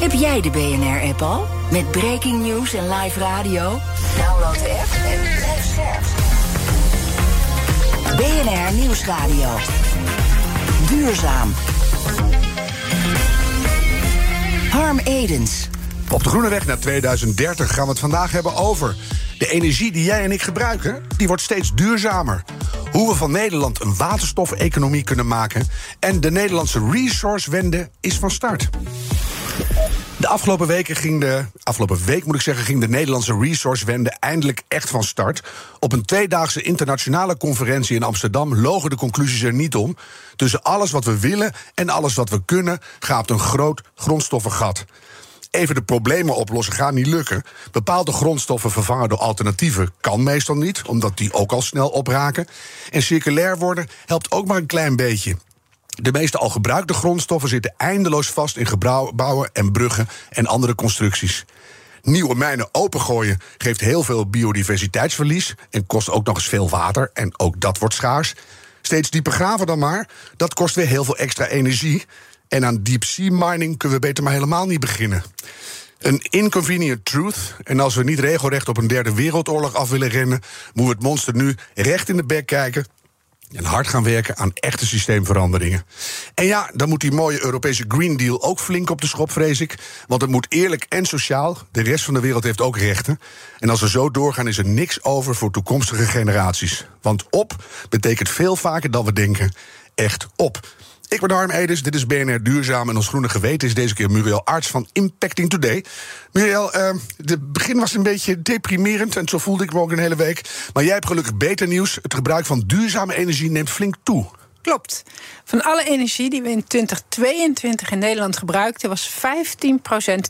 Heb jij de BNR-app al? Met breaking news en live radio? Download de app en blijf scherp. BNR Nieuwsradio. Duurzaam. Harm Edens. Op de Groene Weg naar 2030 gaan we het vandaag hebben over... de energie die jij en ik gebruiken, die wordt steeds duurzamer. Hoe we van Nederland een waterstofeconomie kunnen maken... en de Nederlandse resourcewende is van start. De afgelopen weken ging de, afgelopen week moet ik zeggen, ging de Nederlandse resourcewende eindelijk echt van start. Op een tweedaagse internationale conferentie in Amsterdam logen de conclusies er niet om. Tussen alles wat we willen en alles wat we kunnen gaat een groot grondstoffengat. Even de problemen oplossen gaat niet lukken. Bepaalde grondstoffen vervangen door alternatieven kan meestal niet, omdat die ook al snel opraken. En circulair worden helpt ook maar een klein beetje. De meeste al gebruikte grondstoffen zitten eindeloos vast in gebouwen en bruggen en andere constructies. Nieuwe mijnen opengooien geeft heel veel biodiversiteitsverlies en kost ook nog eens veel water en ook dat wordt schaars. Steeds dieper graven dan maar, dat kost weer heel veel extra energie. En aan deep sea mining kunnen we beter maar helemaal niet beginnen. Een inconvenient truth. En als we niet regelrecht op een derde wereldoorlog af willen rennen, moeten we het monster nu recht in de bek kijken en hard gaan werken aan echte systeemveranderingen. En ja, dan moet die mooie Europese Green Deal ook flink op de schop, vrees ik. Want het moet eerlijk en sociaal. De rest van de wereld heeft ook rechten. En als we zo doorgaan, is er niks over voor toekomstige generaties. Want op betekent veel vaker dan we denken. Echt op. Ik ben Harm Edens, dit is BNR Duurzaam. En ons groene geweten is deze keer Muriel Arts van Impacting Today. Muriel, het begin was een beetje deprimerend en zo voelde ik me ook een hele week. Maar jij hebt gelukkig beter nieuws. Het gebruik van duurzame energie neemt flink toe. Klopt. Van alle energie die we in 2022 in Nederland gebruikten, was 15%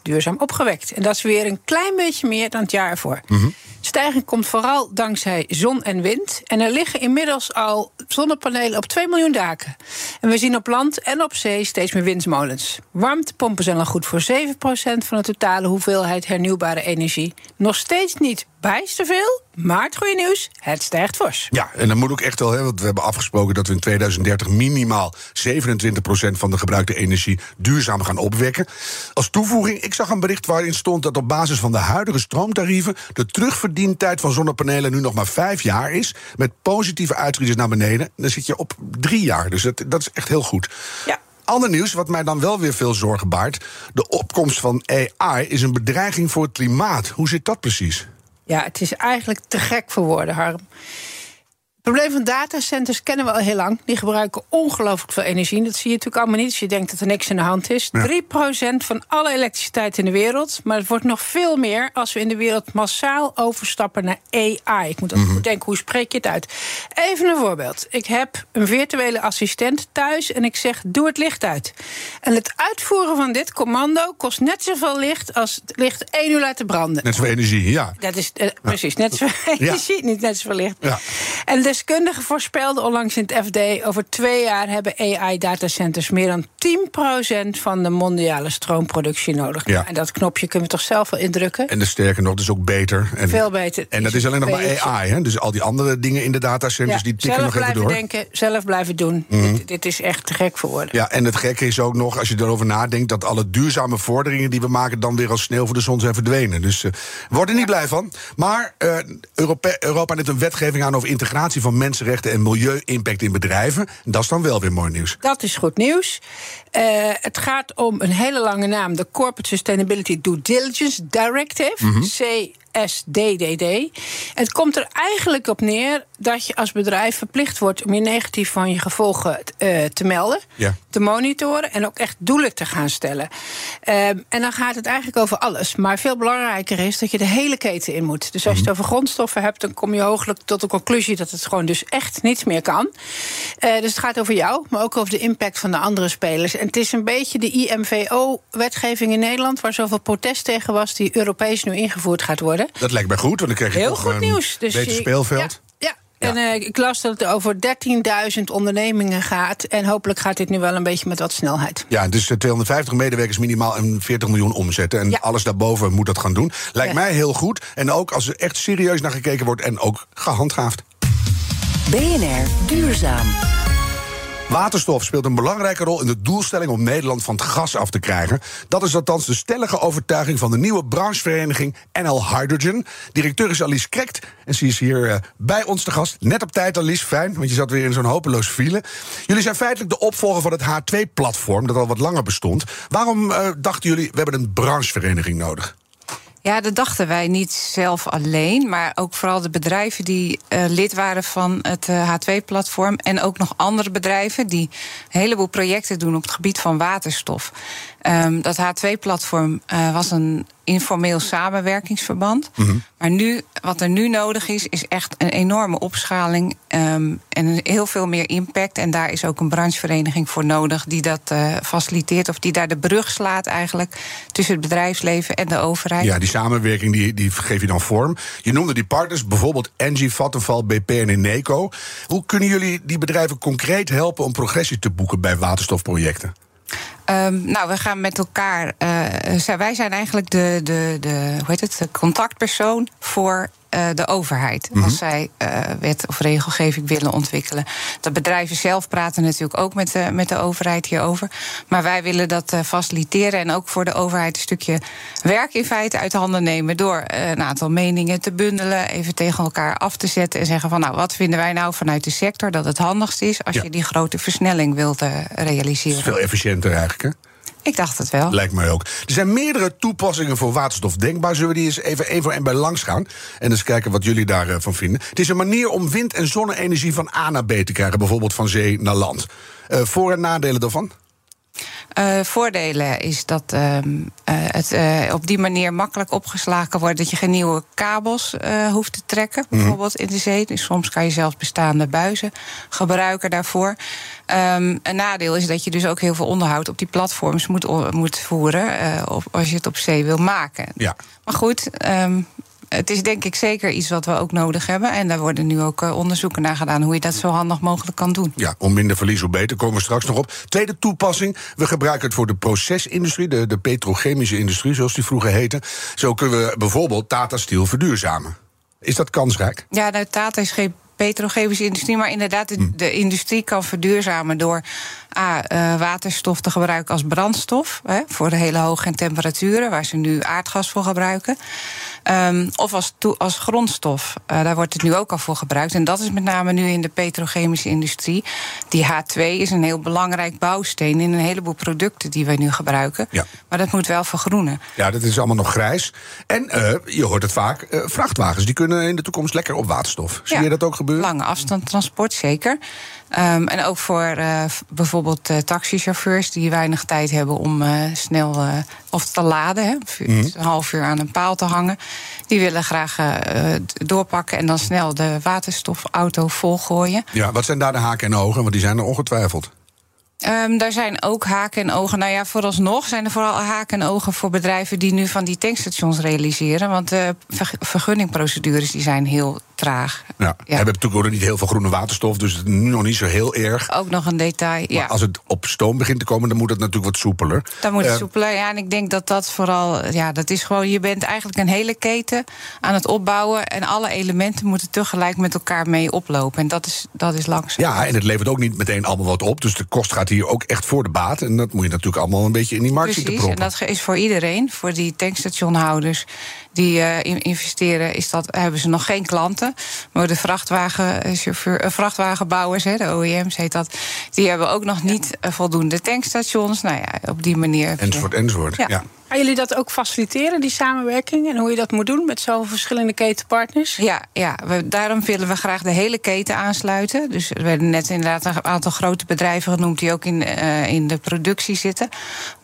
duurzaam opgewekt. En dat is weer een klein beetje meer dan het jaar ervoor. Mm Stijging komt vooral dankzij zon en wind. En er liggen inmiddels al zonnepanelen op 2 miljoen daken. En we zien op land en op zee steeds meer windmolens. Warmtepompen zijn al goed voor 7% van de totale hoeveelheid hernieuwbare energie. Nog steeds niet bijster veel, maar het goede nieuws, het stijgt fors. Ja, en dat moet ook echt wel, hè, want we hebben afgesproken dat we in 2030 minimaal 27% van de gebruikte energie duurzaam gaan opwekken. Als toevoeging, ik zag een bericht waarin stond dat op basis van de huidige stroomtarieven de terugverdientijd van zonnepanelen nu nog maar vijf jaar is, met positieve uitrieders naar beneden. Dan zit je op drie jaar, dus dat, dat is echt heel goed. Ja. Ander nieuws, wat mij dan wel weer veel zorgen baart. De opkomst van AI is een bedreiging voor het klimaat. Hoe zit dat precies? Ja, het is eigenlijk te gek voor woorden, Harm. Het probleem van datacenters kennen we al heel lang. Die gebruiken ongelooflijk veel energie. Dat zie je natuurlijk allemaal niet als je denkt dat er niks in de hand is. 3% van alle elektriciteit in de wereld. Maar het wordt nog veel meer als we in de wereld massaal overstappen naar AI. Ik moet ook mm denken, hoe spreek je het uit? Even een voorbeeld. Ik heb een virtuele assistent thuis en ik zeg, doe het licht uit. En het uitvoeren van dit commando kost net zoveel licht als het licht één uur laten branden. Net zoveel energie, ja. Dat is uh, precies, net zoveel energie, niet net zoveel licht. Ja. En deskundigen voorspelden onlangs in het FD... over twee jaar hebben AI-datacenters meer dan 10% van de mondiale stroomproductie nodig. Ja. En dat knopje kunnen we toch zelf wel indrukken? En de sterker nog, dus ook beter. En, Veel beter. En dat is alleen nog maar AI, hè? Dus al die andere dingen in de datacenters, Ja, die tikken zelf nog even blijven door. Mhm. denken, zelf blijven doen. dit, dit is echt te gek voor woorden. Ja, en het gekke is ook nog, als je erover nadenkt... dat alle duurzame vorderingen die we maken... dan weer als sneeuw voor de zon zijn verdwenen. Dus uh, we worden er niet blij van. Maar uh, Europa, Europa neemt een wetgeving aan over integratie van mensenrechten... en milieu-impact in bedrijven. En dat is dan wel weer mooi nieuws. Dat is goed nieuws. Uh, het gaat om een hele lange naam. De Corporate Sustainability Due Diligence Directive. SDDD. Het komt er eigenlijk op neer dat je als bedrijf verplicht wordt om je negatief van je gevolgen uh, te melden, Ja. te monitoren en ook echt doelen te gaan stellen. Ehm, en dan gaat het eigenlijk over alles. Maar veel belangrijker is dat je de hele keten in moet. Dus als je het over grondstoffen hebt, dan kom je hooglijk tot de conclusie dat het gewoon dus echt niets meer kan. Eh, dus het gaat over jou, maar ook over de impact van de andere spelers. En het is een beetje de IMVO-wetgeving in Nederland, waar zoveel protest tegen was, die Europees nu ingevoerd gaat worden. Dat lijkt mij goed, want dan krijg je Heel toch goed een nieuws. Dus beter je- speelveld. Ja. ja. En eh, ik las dat het over 13.000 ondernemingen gaat. En hopelijk gaat dit nu wel een beetje met wat snelheid. Ja, dus eh, 250 medewerkers minimaal en 40 miljoen omzetten. En Ja. alles daarboven moet dat gaan doen. Lijkt Ja. mij heel goed. En ook als er echt serieus naar gekeken wordt en ook gehandhaafd. BNR Duurzaam. Waterstof speelt een belangrijke rol in de doelstelling om Nederland van het gas af te krijgen. Dat is althans de stellige overtuiging van de nieuwe branchevereniging NL Hydrogen. Directeur is Alice Krekt en ze is hier eh, bij ons te gast. Net op tijd, Alice, fijn, want je zat weer in zo'n hopeloos file. Jullie zijn feitelijk de opvolger van het H2-platform, dat al wat langer bestond. Waarom eh, dachten jullie, we hebben een branchevereniging nodig? Ja, dat dachten wij niet zelf alleen, maar ook vooral de bedrijven die eh, lid waren van het eh, H2-platform en ook nog andere bedrijven die een heleboel projecten doen op het gebied van waterstof. Ehm, dat H2-platform eh, was een informeel samenwerkingsverband. Maar nu, wat er nu nodig is, is echt een enorme opschaling ehm, en heel veel meer impact. En daar is ook een branchevereniging voor nodig die dat eh, faciliteert of die daar de brug slaat eigenlijk tussen het bedrijfsleven en de overheid. Ja, die samenwerking die, die geef je dan vorm. Je noemde die partners, bijvoorbeeld Engie, Vattenfall, BP en Eneco. Hoe kunnen jullie die bedrijven concreet helpen om progressie te boeken bij waterstofprojecten? Ehm, nou, we gaan met elkaar. eh, zijn- wij zijn eigenlijk de, de, de, hoe heet het, de contactpersoon voor eh, de overheid. Als zij eh, wet of regelgeving willen ontwikkelen. De bedrijven zelf praten natuurlijk ook met de, met de overheid hierover. Maar wij willen dat eh, faciliteren en ook voor de overheid een stukje werk in feite uit handen nemen. Door een aantal meningen te bundelen, even tegen elkaar af te zetten en zeggen van nou, wat vinden wij nou vanuit de sector dat het handigst is als Ja. je die grote versnelling wilt Dat realiseren. is veel efficiënter eigenlijk, hè? Ik dacht het wel. Lijkt mij ook. Er zijn meerdere toepassingen voor waterstof denkbaar. Zullen we die eens even één voor één bij langs gaan? En eens kijken wat jullie daarvan vinden. Het is een manier om wind- en zonne-energie van A naar B te krijgen. Bijvoorbeeld van zee naar land. Eh, voor- en nadelen daarvan? Eh, voordelen is dat ehm, eh, het eh, op die manier makkelijk opgeslagen wordt. Dat je geen nieuwe kabels hoeft te trekken, bijvoorbeeld in de zee. Dus soms kan je zelfs bestaande buizen gebruiken daarvoor. Ehm, een nadeel is dat je dus ook heel veel onderhoud op die platforms moet, moet voeren. op, als je het op zee wil maken. Ja. Maar goed. ehm, het is denk ik zeker iets wat we ook nodig hebben. En daar worden nu ook eh, onderzoeken naar gedaan hoe je dat zo handig mogelijk kan doen. Ja, om minder verlies, hoe beter. Komen we straks nog op. Tweede toepassing. We gebruiken het voor de procesindustrie, de, de petrochemische industrie, zoals die vroeger heette. Zo kunnen we bijvoorbeeld Tata Steel verduurzamen. Is dat kansrijk? Ja, nou, Tata is geen petrochemische industrie, maar inderdaad, de, de industrie kan verduurzamen door A, eh, waterstof te gebruiken als brandstof hè, voor de hele hoge temperaturen, waar ze nu aardgas voor gebruiken. Ehm, of als, als grondstof. Eh, daar wordt het nu ook al voor gebruikt. En dat is met name nu in de petrochemische industrie. Die H2 is een heel belangrijk bouwsteen in een heleboel producten die wij nu gebruiken. Ja. Maar dat moet wel vergroenen. Ja, dat is allemaal nog grijs. En eh, je hoort het vaak, vrachtwagens die kunnen in de toekomst lekker op waterstof. Zie Ja, je dat ook gebeuren? Lange afstandtransport, zeker. Ehm, en ook voor eh, bijvoorbeeld eh, taxichauffeurs die weinig tijd hebben om eh, snel of te laden, hè, Mhm. een half uur aan een paal te hangen. Die willen graag doorpakken en dan snel de waterstofauto volgooien. Ja, wat zijn daar de haken en ogen? Want die zijn er ongetwijfeld. Ehm, daar zijn ook haken en ogen. Nou ja, vooralsnog zijn er vooral haken en ogen voor bedrijven die nu van die tankstations realiseren. Want de ver- vergunningprocedures die zijn heel traag. Ja, We hebben natuurlijk ook niet heel veel groene waterstof, dus het is nu nog niet zo heel erg. Ook nog een detail. Maar Ja. als het op stoom begint te komen, dan moet het natuurlijk wat soepeler. Dan moet het Eh, soepeler. Ja, en ik denk dat dat vooral. Ja, dat is gewoon. Je bent eigenlijk een hele keten aan het opbouwen. En alle elementen moeten tegelijk met elkaar mee oplopen. En dat is, dat is langzaam. Ja, en het levert ook niet meteen allemaal wat op. Dus de kost gaat hier ook echt voor de baat. En dat moet je natuurlijk allemaal een beetje in die markt zien te Precies, en dat is voor iedereen. Voor die tankstationhouders die eh, in- investeren, is dat, hebben ze nog geen klanten. Maar de vrachtwagenchauffeur, eh, vrachtwagenbouwers, hè, de OEM's heet dat, die hebben ook nog niet eh, voldoende tankstations. Nou ja, op die manier. Enzovoort, enzovoort. Ja. Gaan jullie dat ook faciliteren, die samenwerking? En hoe je dat moet doen met zoveel verschillende ketenpartners? Ja, ja we, daarom willen we graag de hele keten aansluiten. Dus er werden net inderdaad een aantal grote bedrijven genoemd die ook in, uh, in de productie zitten.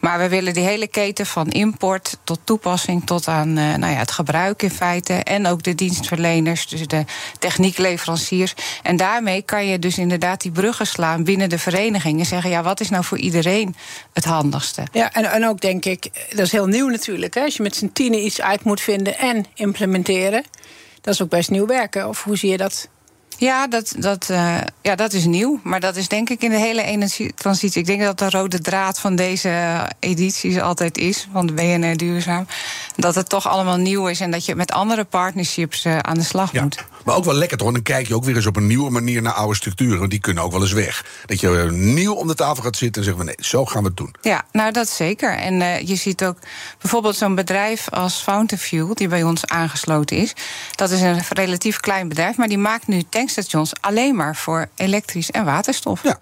Maar we willen die hele keten van import tot toepassing tot aan uh, nou ja, het gebruik in feite. En ook de dienstverleners, dus de techniekleveranciers. En daarmee kan je dus inderdaad die bruggen slaan binnen de vereniging. En zeggen, ja, wat is nou voor iedereen het handigste? Ja, en, en ook denk ik, dat is heel nieuw natuurlijk. Hè? Als je met z'n tienen iets uit moet vinden en implementeren. Dat is ook best nieuw werken. Of hoe zie je dat? Ja, dat, dat, uh, ja, dat is nieuw. Maar dat is denk ik in de hele energietransitie. Ik denk dat de rode draad van deze edities altijd is, van de BNR Duurzaam. Dat het toch allemaal nieuw is en dat je met andere partnerships uh, aan de slag ja. moet. Maar ook wel lekker toch? Dan kijk je ook weer eens op een nieuwe manier naar oude structuren. Want die kunnen ook wel eens weg. Dat je nieuw om de tafel gaat zitten en zeggen we nee, zo gaan we het doen. Ja, nou dat zeker. En uh, je ziet ook bijvoorbeeld zo'n bedrijf als Fountain Fuel, die bij ons aangesloten is. Dat is een relatief klein bedrijf, maar die maakt nu tankstations alleen maar voor elektrisch en waterstof. Ja.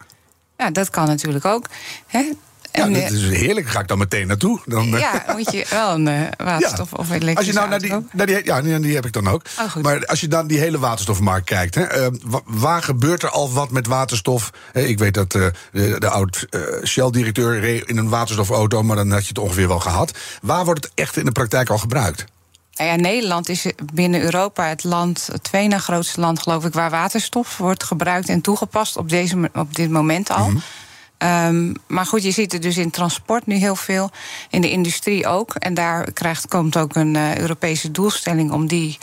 Ja, dat kan natuurlijk ook. Hè? Ja, dat is heerlijk. Ga ik dan meteen naartoe. Dan, ja, moet je wel een uh, waterstof ja. of elektrisch als je nou naar die, naar die, Ja, die heb ik dan ook. Oh, maar als je dan die hele waterstofmarkt kijkt... Hè, uh, waar gebeurt er al wat met waterstof? Uh, ik weet dat de, de oud Shell-directeur reed in een waterstofauto... maar dan had je het ongeveer wel gehad. Waar wordt het echt in de praktijk al gebruikt? Nou ja, Nederland is binnen Europa het land, het tweede na grootste land, geloof ik, waar waterstof wordt gebruikt en toegepast op, deze, op dit moment al. Mm -hmm. Um, maar goed, je ziet het dus in transport nu heel veel, in de industrie ook. En daar krijgt, komt ook een uh, Europese doelstelling om die,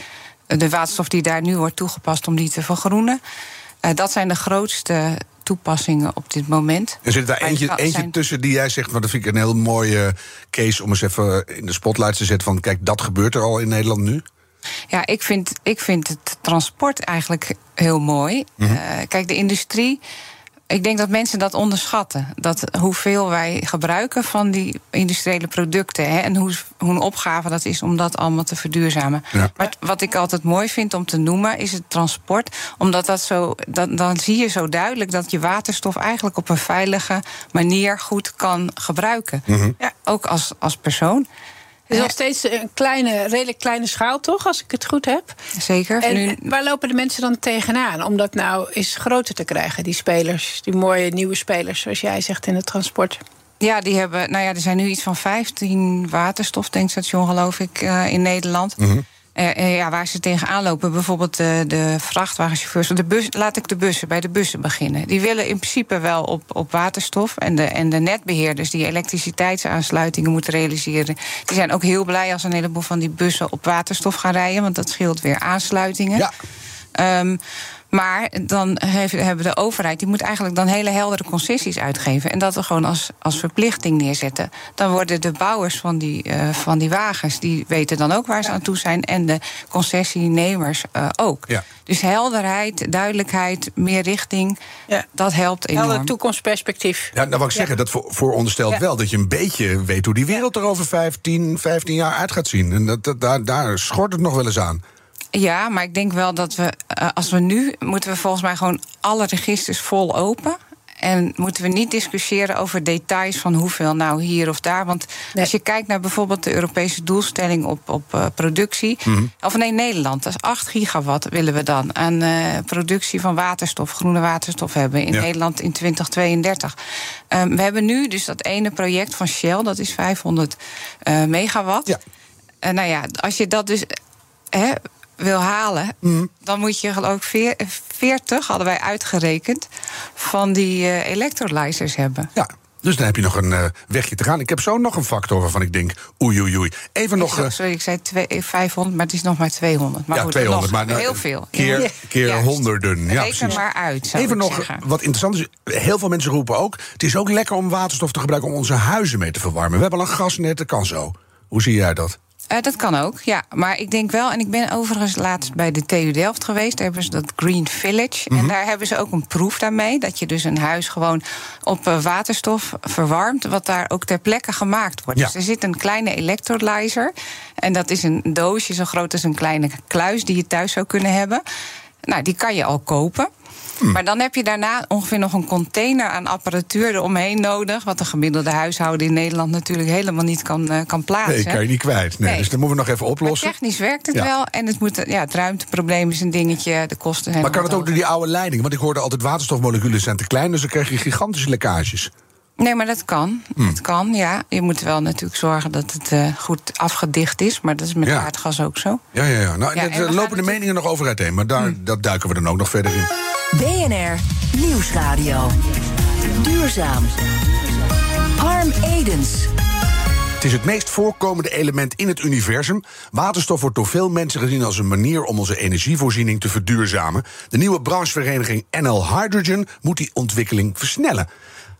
de waterstof die daar nu wordt toegepast, om die te vergroenen. Uh, dat zijn de grootste toepassingen op dit moment. Er zit daar eentje, eentje zijn... tussen die jij zegt, maar dat vind ik een heel mooie case om eens even in de spotlight te zetten van kijk, dat gebeurt er al in Nederland nu. Ja, ik vind, ik vind het transport eigenlijk heel mooi. Mm -hmm. uh, kijk, de industrie ik denk dat mensen dat onderschatten. Dat hoeveel wij gebruiken van die industriële producten. Hè, en hoe, hoe een opgave dat is om dat allemaal te verduurzamen. Ja. Maar wat ik altijd mooi vind om te noemen, is het transport. Omdat dat zo. Dan, dan zie je zo duidelijk dat je waterstof eigenlijk op een veilige manier goed kan gebruiken. Mm -hmm. ja, ook als, als persoon. Het is nog steeds een kleine, redelijk kleine schaal, toch? Als ik het goed heb. Zeker. En nu... waar lopen de mensen dan tegenaan? Om dat nou eens groter te krijgen, die spelers. Die mooie nieuwe spelers, zoals jij zegt in het transport. Ja, die hebben, nou ja, er zijn nu iets van 15 waterstoftankstations, geloof ik, uh, in Nederland. Mm -hmm. Uh, ja, waar ze tegenaan lopen, bijvoorbeeld de, de vrachtwagenchauffeurs. De bus, laat ik de bussen, bij de bussen beginnen. Die willen in principe wel op, op waterstof. En de, en de netbeheerders die elektriciteitsaansluitingen moeten realiseren... die zijn ook heel blij als een heleboel van die bussen op waterstof gaan rijden... want dat scheelt weer aansluitingen. Ja. Um, maar dan heeft, hebben de overheid, die moet eigenlijk dan hele heldere concessies uitgeven. En dat we gewoon als, als verplichting neerzetten. Dan worden de bouwers van die, uh, van die wagens, die weten dan ook waar ze aan toe zijn. En de concessienemers uh, ook. Ja. Dus helderheid, duidelijkheid, meer richting, ja. dat helpt enorm. Helder toekomstperspectief. Ja, nou wou ik zeggen, dat voor, vooronderstelt ja. wel dat je een beetje weet hoe die wereld er over 15, 15 jaar uit gaat zien. En dat, dat, daar, daar schort het nog wel eens aan. Ja, maar ik denk wel dat we, uh, als we nu, moeten we volgens mij gewoon alle registers vol open. En moeten we niet discussiëren over details van hoeveel nou hier of daar. Want nee. als je kijkt naar bijvoorbeeld de Europese doelstelling op, op uh, productie. Mm -hmm. Of nee, Nederland, dat is 8 gigawatt willen we dan aan uh, productie van waterstof, groene waterstof hebben in ja. Nederland in 2032. Um, we hebben nu dus dat ene project van Shell, dat is 500 uh, megawatt. Ja. Uh, nou ja, als je dat dus. Hè, wil halen, mm. dan moet je geloof ik 40, hadden wij uitgerekend, van die uh, electrolyzers hebben. Ja. Dus dan heb je nog een uh, wegje te gaan. Ik heb zo nog een factor waarvan ik denk, oei, oei, oei. Even nog... Uh, sorry, ik zei twee, 500, maar het is nog maar 200. Maar ja, goed, 200, nog, maar heel veel. Keer, keer ja. honderden. Ja, Reken precies. maar uit, Even nog, zeggen. wat interessant is, heel veel mensen roepen ook... het is ook lekker om waterstof te gebruiken om onze huizen mee te verwarmen. We hebben al een gasnet, dat kan zo. Hoe zie jij dat? Uh, dat kan ook, ja. Maar ik denk wel, en ik ben overigens laatst bij de TU Delft geweest. Daar hebben ze dat Green Village. Mm -hmm. En daar hebben ze ook een proef daarmee. Dat je dus een huis gewoon op uh, waterstof verwarmt. Wat daar ook ter plekke gemaakt wordt. Ja. Dus er zit een kleine electrolyzer. En dat is een doosje zo groot als een kleine kluis die je thuis zou kunnen hebben. Nou, die kan je al kopen. Maar dan heb je daarna ongeveer nog een container aan apparatuur eromheen nodig. Wat een gemiddelde huishouden in Nederland natuurlijk helemaal niet kan, eh, kan plaatsen. Nee, kan je niet kwijt. Nee, Nee. Dus dat moeten we nog even Maar oplossen. technisch werkt het Ja. wel. En het, moet, ja, het ruimteprobleem is een dingetje. De kosten zijn Maar kan het ook door die oude leiding? Want ik hoorde altijd waterstofmoleculen zijn te klein, dus dan krijg je gigantische lekkages. Nee, maar dat kan. Hm. Het kan, ja. Je moet wel natuurlijk zorgen dat het eh, goed afgedicht is. Maar dat is met Ja. aardgas ook zo. Ja, ja, ja. Nou, Ja, er lopen de meningen nog over uiteen, maar daar, dat duiken we dan ook nog verder in. BNR Nieuwsradio. Duurzaam. Harm Edens. Het is het meest voorkomende element in het universum. Waterstof wordt door veel mensen gezien als een manier om onze energievoorziening te verduurzamen. De nieuwe branchevereniging NL Hydrogen moet die ontwikkeling versnellen.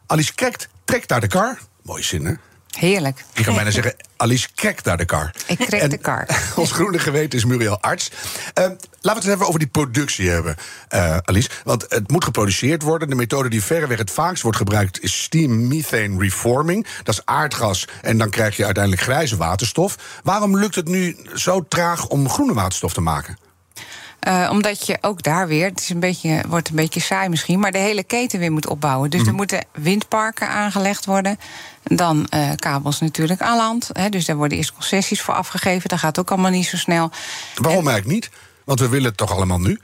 Alice Krekt trekt naar de kar. Mooie zin, hè? Heerlijk. Ik kan bijna zeggen, Alice krekt naar de kar. Ik krek de kar. Ons groene geweten is Muriel Arts. Eh, laten we het eens even over die productie hebben, eh, Alice. Want het moet geproduceerd worden. De methode die verreweg het vaakst wordt gebruikt is steam methane reforming. Dat is aardgas en dan krijg je uiteindelijk grijze waterstof. Waarom lukt het nu zo traag om groene waterstof te maken? Eh, omdat je ook daar weer, het is een beetje, wordt een beetje saai misschien, maar de hele keten weer moet opbouwen. Dus Mhm. er moeten windparken aangelegd worden. Dan eh, kabels natuurlijk aan land. Hè, dus daar worden eerst concessies voor afgegeven. Dat gaat ook allemaal niet zo snel. Waarom eigenlijk niet? Want we willen het toch allemaal nu?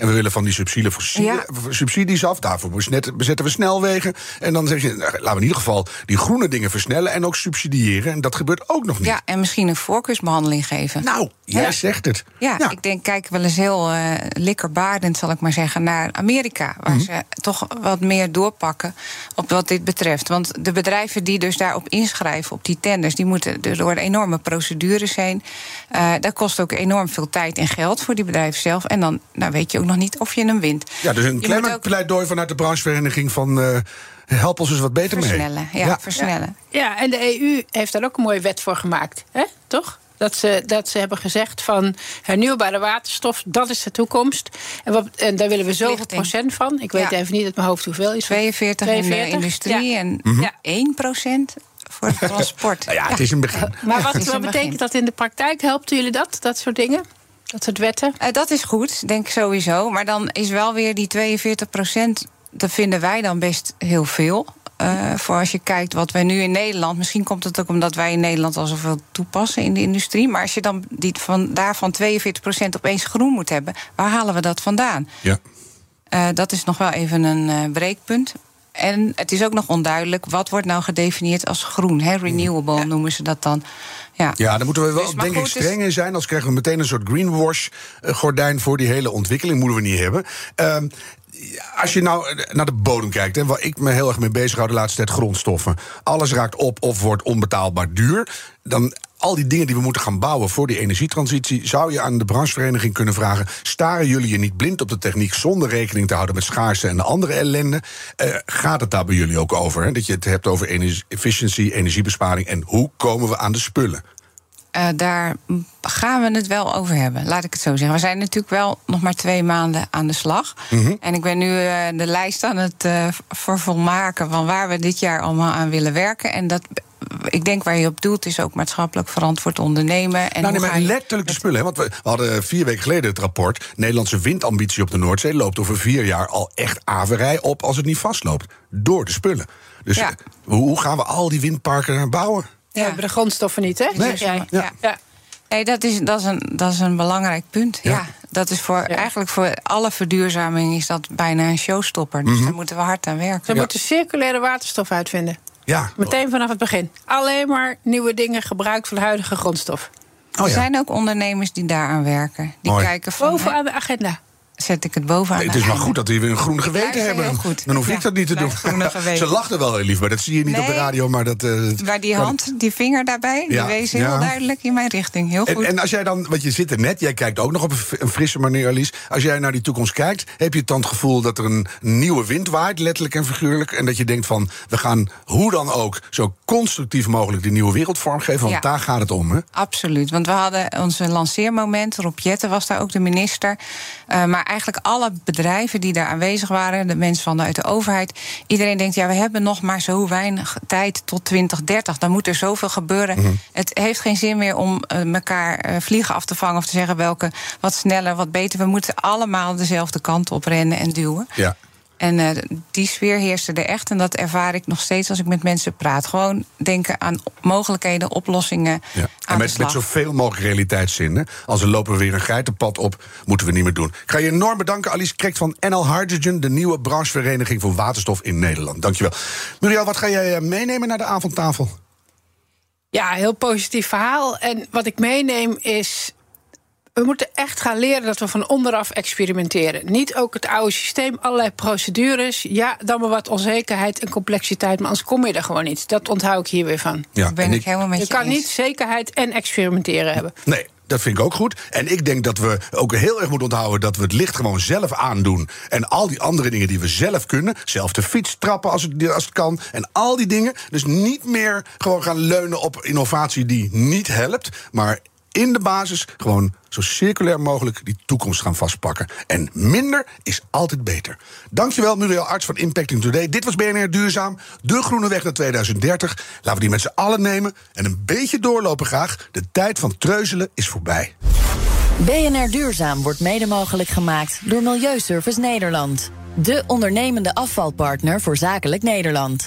En we willen van die subsidie, Ja. subsidies af. Daarvoor bezet- bezetten we snelwegen. En dan zeg je, nou, laten we in ieder geval die groene dingen versnellen en ook subsidiëren. En dat gebeurt ook nog niet. Ja, en misschien een voorkeursbehandeling geven. Nou, jij Ja. zegt het. Ja, ik denk, kijk wel eens heel eh likkerbaardend, zal ik maar zeggen, naar Amerika. Waar Mhm. ze toch wat meer doorpakken op wat dit betreft. Want de bedrijven die dus daarop inschrijven, op die tenders, die moeten dus door enorme procedures heen. Eh dat kost ook enorm veel tijd en geld voor die bedrijven zelf. En dan nou, weet je ook nog niet of je hem wint. Ja, dus een klein ook pleidooi vanuit de branchevereniging van... eh, help ons eens wat beter versnellen. mee. Ja, versnellen. Ja, en de EU heeft daar ook een mooie wet voor gemaakt, hè? toch? Dat ze, dat ze hebben gezegd van hernieuwbare waterstof, dat is de toekomst. En, wat, en daar willen we zoveel procent van. Ik weet Ja. even niet uit mijn hoofd hoeveel is. 42, in de 42? industrie Ja. en Mhm. 1% voor het transport. Nou ja, het is een begin. Maar wat, wat betekent begin. dat in de praktijk? Helpt jullie dat, dat soort dingen? Dat soort wetten? Eh, dat is goed, denk ik sowieso. Maar dan is wel weer die 42 procent, dat vinden wij dan best heel veel. Eh, voor als je kijkt wat wij nu in Nederland. Misschien komt het ook omdat wij in Nederland al zoveel toepassen in de industrie. Maar als je dan die van, daarvan 42 procent opeens groen moet hebben, waar halen we dat vandaan? Ja. Eh, dat is nog wel even een eh, breekpunt. En het is ook nog onduidelijk wat wordt nou gedefinieerd als groen. Hè? Renewable noemen ze dat dan. Ja. Ja, daar moeten we wel Dus, denk ik goed, streng in zijn. Anders krijgen we meteen een soort greenwash-gordijn voor die hele ontwikkeling. Moeten we niet hebben. Ehm, als je nou eh, naar de bodem kijkt, en waar ik me heel erg mee bezig hou de laatste tijd, grondstoffen. Alles raakt op of wordt onbetaalbaar duur. Dan al die dingen die we moeten gaan bouwen voor die energietransitie, zou je aan de branchevereniging kunnen vragen: staren jullie je niet blind op de techniek zonder rekening te houden met schaarste en de andere ellende? Eh, gaat het daar bij jullie ook over? Hè? Dat je het hebt over energie, efficiëntie, energiebesparing en hoe komen we aan de spullen? Eh, daar gaan we het wel over hebben, laat ik het zo zeggen. We zijn natuurlijk wel nog maar twee maanden aan de slag. Mhm. En ik ben nu eh, de lijst aan het vervolmaken van waar we dit jaar allemaal aan willen werken. En dat, ik denk waar je op doelt, is ook maatschappelijk verantwoord ondernemen. En nou, nee, maar letterlijk de spullen. Hè? Want we, we hadden vier weken geleden het rapport. Nederlandse windambitie op de Noordzee loopt over vier jaar al echt averij op als het niet vastloopt. Door de spullen. Dus Ja. hoe, hoe gaan we al die windparken bouwen? Ja, we hebben de grondstoffen niet, hè? Nee. Zeg jij. Ja. Ja. Nee, dat is, dat, is een, dat is een belangrijk punt. Ja. Ja. dat is voor, eigenlijk voor alle verduurzaming is dat bijna een showstopper. Dus daar moeten we hard aan werken. Ze moeten circulaire waterstof uitvinden. Ja. Meteen vanaf het begin. Alleen maar nieuwe dingen gebruikt van de huidige grondstof. Oh, er ja. zijn ook ondernemers die daaraan werken. Die Mooi. kijken van, Bovenaan de agenda. Zet ik het bovenaan. Nee, het is maar goed dat we weer een groen geweten hebben. Dan hoef ik Ja, dat niet te doen. Ze lachten wel heel lief, maar dat zie je niet op de radio. Maar dat, Maar die hand, die vinger daarbij, Ja, die wees heel ja. duidelijk in mijn richting. Heel En, goed. en als jij dan, want je zit er net, jij kijkt ook nog op een frisse manier, Alice. Als jij naar die toekomst kijkt, heb je dan het gevoel dat er een nieuwe wind waait, letterlijk en figuurlijk. En dat je denkt van, we gaan hoe dan ook zo constructief mogelijk die nieuwe wereld vormgeven. Want daar gaat het om, hè? Absoluut, want we hadden onze lanceermoment. Rob Jetten was daar ook de minister. Eh, maar eigenlijk alle bedrijven die daar aanwezig waren, de mensen vanuit de overheid, iedereen denkt: ja, we hebben nog maar zo weinig tijd tot 2030. Dan moet er zoveel gebeuren. Mhm. Het heeft geen zin meer om eh, elkaar eh, vliegen af te vangen of te zeggen welke wat sneller, wat beter. We moeten allemaal dezelfde kant op rennen en duwen. Ja. En eh, die sfeer heerste er echt. En dat ervaar ik nog steeds als ik met mensen praat. Gewoon denken aan mogelijkheden, oplossingen. Ja. Aan En de met, slag. met zoveel mogelijk realiteitszin. hè. Als we lopen we weer een geitenpad op, moeten we niet meer doen. Ik ga je enorm bedanken, Alice Krekt van NL Hydrogen... de nieuwe branchevereniging voor waterstof in Nederland. Dankjewel. Muriel, wat ga jij eh, meenemen naar de avondtafel? Ja, heel positief verhaal. En wat ik meeneem is. We moeten echt gaan leren dat we van onderaf experimenteren. Niet ook het oude systeem, allerlei procedures. Ja, dan maar wat onzekerheid en complexiteit. Maar anders kom je er gewoon niet. Dat onthoud ik hier weer van. Ja, Daar ben en ik helemaal met Je je kan eens. niet zekerheid en experimenteren hebben. Nee, dat vind ik ook goed. En ik denk dat we ook heel erg moeten onthouden dat we het licht gewoon zelf aandoen. En al die andere dingen die we zelf kunnen. Zelf de fiets trappen als het, als het kan. En al die dingen. Dus niet meer gewoon gaan leunen op innovatie die niet helpt. Maar in de basis gewoon zo circulair mogelijk die toekomst gaan vastpakken. En minder is altijd beter. Dankjewel, Muriel Arts van Impacting Today. Dit was BNR Duurzaam, de groene weg naar 2030. Laten we die met z'n allen nemen en een beetje doorlopen graag. De tijd van treuzelen is voorbij. BNR Duurzaam wordt mede mogelijk gemaakt door Milieuservice Nederland. De ondernemende afvalpartner voor zakelijk Nederland.